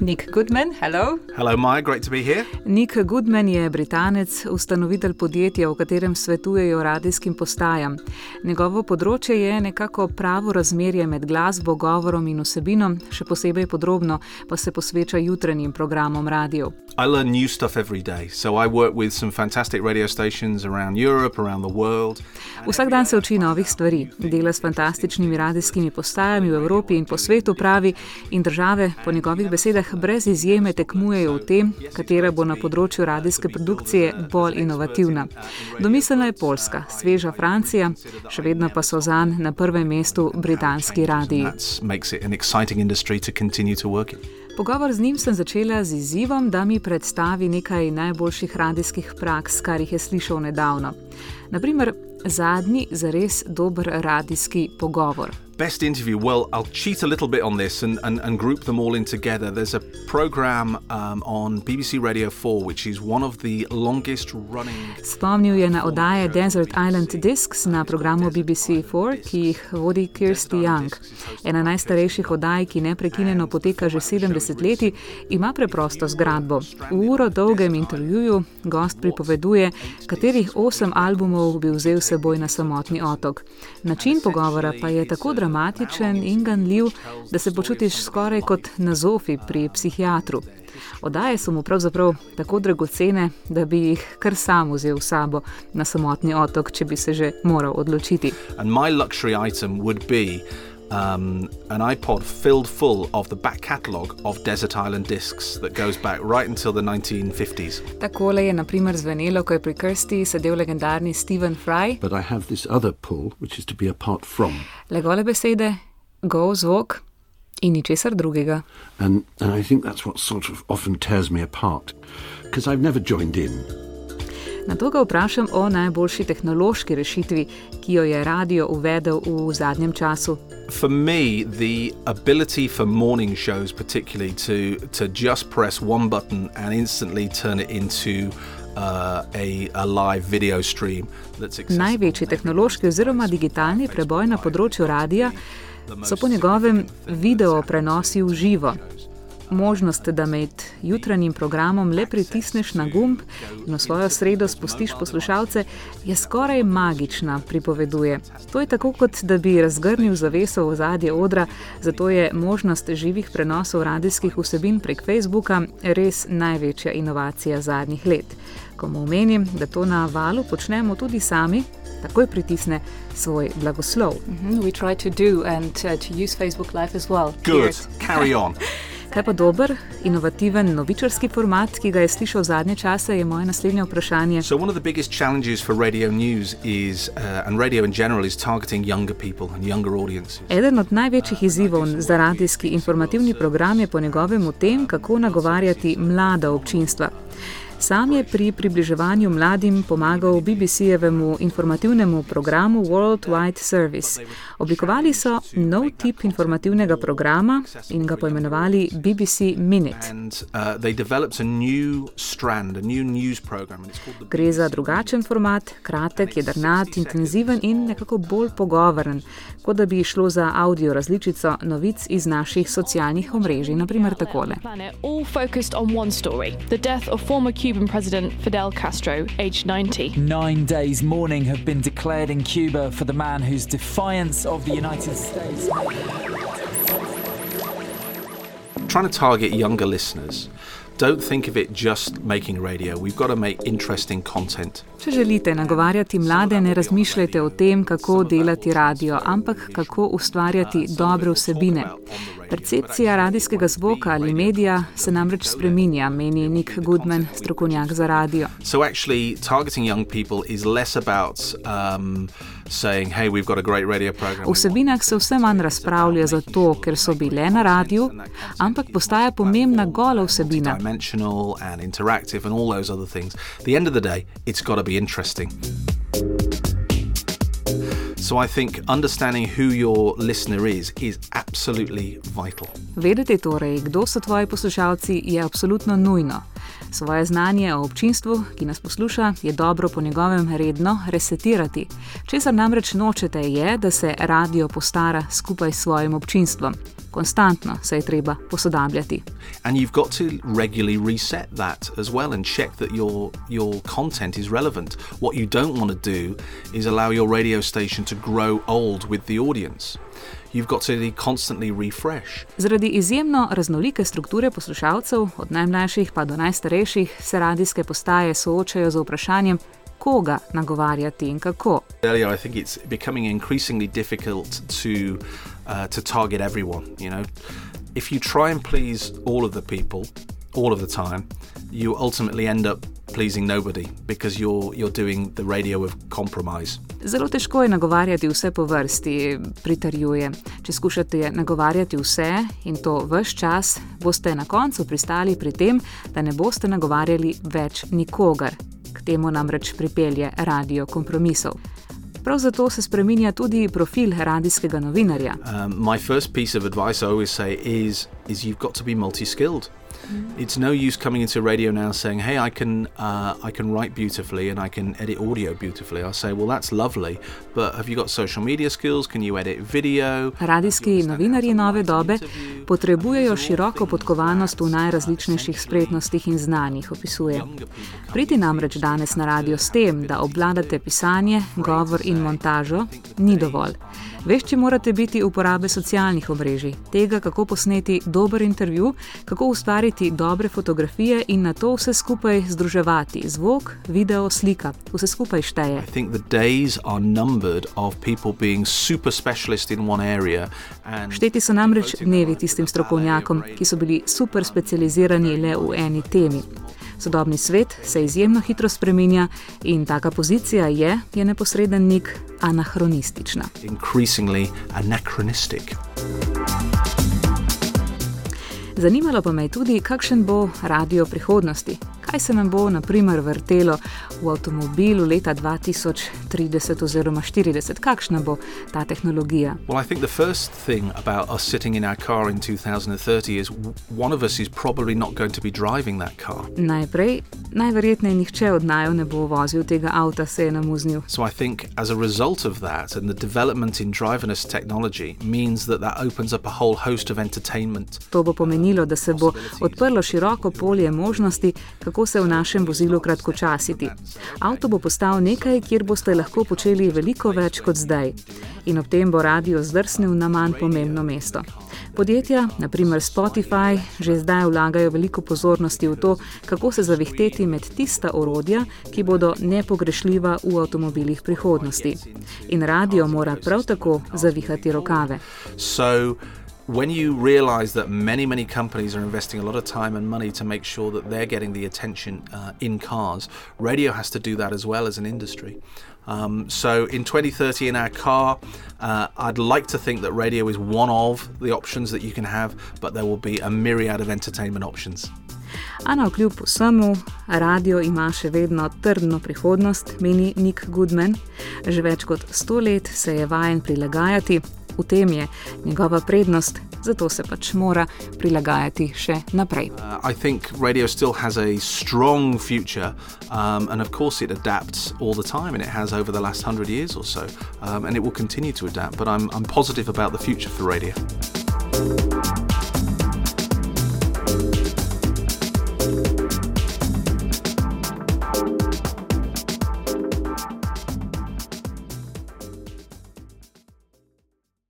Nick Goodman, hello. Hello, Maya, great to be here. Nick Goodman je Britanec, ustanovitelj podjetja, v katerem svetujejo radijskim postajam. Njegovo področje je nekako pravo razmerje med glasbo, govorom in vsebino, še posebej podrobno pa se posveča jutranjim programom radio. I learn new stuff every day, so I work with some fantastic radio stations around Europe, around the world. Vsak dan se uči novih stvari, dela s fantastičnimi radijskimi postajami v Evropi in po svetu, pravi, in države, po njegovih besedah, brez izjeme tekmujejo v tem, katera bo na področju radijske produkcije bolj inovativna. Domiselna je Poljska, sveža Francija, še vedno pa so zanj na prvem mestu britanski radiji. Pogovor z njim sem začela z izzivom, da mi predstavi nekaj najboljših radijskih praks, kar jih je slišal nedavno. Naprimer, zadnji zares dober radijski pogovor. Best interview. Well, I'll cheat a little bit on this and, and, and group them all in together. There's a program um, on BBC Radio 4, which is one of the longest running. Spomnil je na oddaje Desert Island Discs na programu BBC 4, ki jih vodi Kirsty Young. Ena najstarejših oddaj, ki neprekinjeno poteka že 70 let, ima preprosto zgradbo. V uro dolgem intervjuju gost pripoveduje, katerih osem albumov bi vzel seboj na samotni otok. Način pogovora pa je tako dramatičen in ganljiv, da se počutiš skoraj kot na zofi pri psihiatru. Odaje so mu pravzaprav tako dragocene, da bi jih kar sam vzel s sabo na samotni otok, če bi se že moral odločiti. And my luxury item would be um, an iPod filled full of the back catalogue of Desert Island discs that goes back right until the 1950s. Takole je naprimer zvenelo, ko je pri Krsti sedel legendarni Stephen Fry. But I have this other pull, which is to be apart from. Le gole besede, go zvok in ničesar drugega. And, and I think that's what sort of often tears me apart, because I've never joined in. Na to ga vprašam o najboljši tehnološki rešitvi, ki jo je radio uvedel v zadnjem času. For me, the ability for morning shows, particularly, to, to just press one button and instantly turn it into uh, a, a live video stream that's. Največji tehnološki oziroma digitalni preboj na področju radia so po njegovem video prenosi v živo. Možnost, da med jutranjim programom le pritisneš na gumb in v svojo sredo spustiš poslušalce, je skoraj magična, pripoveduje. To je tako, kot da bi razgrnil zaveso v zadje odra, zato je možnost živih prenosov radijskih vsebin prek Facebooka res največja inovacija zadnjih let. Ko mu omenim, da to na valu počnemo tudi sami, takoj pritisne svoj blagoslov. Mhm, We try to do and uh, to use Facebook Live as well. Good. Here. Carry on. Kaj pa dober, inovativen novičarski format, ki ga je slišal zadnje čase, je moje naslednje vprašanje. So one of the biggest challenges for radio news is, uh, and radio in general, is targeting younger people and younger audiences. Eden od največjih izzivov za radijski informativni program je po njegovem v tem, kako nagovarjati mlada občinstva. Sam je pri približevanju mladim pomagal BBC-jevemu informativnemu programu World Wide Service. Oblikovali so nov tip informativnega programa in ga poimenovali BBC Minute. And uh, they developed a new strand, a new news program, and it's called the Gre za drugačen format, kratek, jedrnat, intenziven in nekako bolj pogovoren, kot da bi šlo za audio različico novic iz naših socialnih omrežij, naprimer takole. all focused on one story the death of former Cuban President Fidel Castro, aged 90. Nine days mourning have been declared in Cuba for the man whose defiance of the United States. trying to target younger listeners. Don't think of it just making radio. We've got to make interesting content. Če želite nagovarjati mlade, ne razmišljajte o tem, kako delati radio, ampak kako ustvarjati dobre vsebine. Percepcija radijskega zvoka ali medija se namreč spreminja, meni Nick Goodman, strokovnjak za radio. So actually, targeting young people is less about um, saying, "Hey, we've got a great radio program." O vsebinah se vse manj razpravlja zato, ker so bile na radiju, ampak postaja pomembna gola vsebina. dimensional and interactive and all those other things. At the end of the day, it's got to be interesting. So I think understanding who your listener is is absolutely vital. Vedeti torej, kdo so tvoji poslušalci, je absolutno nujno. Svoje znanje o občinstvu, ki nas posluša, je dobro po njegovem redno resetirati. Česar namreč nočete, je, da se radio postara skupaj s svojim občinstvom. Konstantno se je treba posodabljati. And you've got to regularly reset that as well and check that your your content is relevant. What you don't want to do is allow your radio station to grow old with the audience. You've got to constantly refresh. Zaradi izjemno raznolike strukture poslušalcev, od najmlajših pa do najstarejših, se radijske postaje soočajo z vprašanjem, koga nagovarjati in kako. Earlier, I think it's becoming increasingly difficult to uh, to target everyone. You know, if you try and please all of the people all of the time, you ultimately end up pleasing nobody because you're you're doing the radio of compromise. Zelo težko je nagovarjati vse po vrsti, pritarjuje. Če skušate nagovarjati vse in to vse čas, boste na koncu pristali pri tem, da ne boste nagovarjali več nikogar. K temu namreč pripelje radio kompromisov. Prav zato se spremenja tudi profil radijskega novinarja. Um, my first piece of advice I always say is, is you've got to be multi-skilled. Mm. It's no use coming into radio now saying, "Hey, I can uh, I can write beautifully and I can edit audio beautifully." I'll say, "Well, that's lovely, but have you got social media skills? Can you edit video?" Radijski novinarji nove dobe potrebujejo široko podkovanost v najrazličnejših spretnostih in znanjih, opisuje. Priti namreč danes na radio s tem, da obvladate pisanje, govor in montažo, ni dovolj. Vešči morate biti uporabe socialnih omrežij, tega, kako posneti dober intervju, kako ustvariti dobre fotografije in na to vse skupaj združevati. Zvok, video, slika, vse skupaj šteje. Šteti so namreč dnevi tistim strokovnjakom, ki so bili super specializirani le v eni temi. Sodobni svet se izjemno hitro spreminja in taka pozicija je, je neposreden nik, anahronistična. Zanimalo pa me je tudi, kakšen bo radio prihodnosti, kaj se nam bo naprimer vrtelo v avtomobilu leta 2030 oziroma 40, kakšna bo ta tehnologija. Well, I think the first thing about us sitting in our car in 2030 is one of us is probably not going to be driving that car. Najprej, najverjetneje nihče od naju ne bo vozil tega avta, se je namuznil. So I think as a result of that and the development in driverless technology means that that opens up a whole host of entertainment. To bo pomenilo, da se bo odprlo široko polje možnosti, kako se v našem vozilu kratkočasiti. Avto bo postal nekaj, kjer boste lahko počeli veliko več kot zdaj. In ob tem bo radio zdrsnil na manj pomembno mesto. Podjetja, naprimer Spotify, že zdaj vlagajo veliko pozornosti v to, kako se zavihteti med tista orodja, ki bodo nepogrešljiva v avtomobilih prihodnosti. In radio mora prav tako zavihati rokave. So, when you realize that many, many companies are investing a lot of time and money to make sure that they're getting the attention uh, in cars, radio has to do that as well as an industry. Um, so in 2030 in our car, uh, I'd like to think that radio is one of the options that you can have, but there will be a myriad of entertainment options. Ana, kljub vsemu, radio ima še vedno trdno prihodnost, meni Nick Goodman. Že več kot sto let se je vajen prilagajati, v tem je njegova prednost, zato se pač mora prilagajati še naprej. Uh, I think radio still has a strong future, um, and of course it adapts all the time, and it has over the last hundred years or so, um, and it will continue to adapt. But I'm, I'm positive about the future for radio.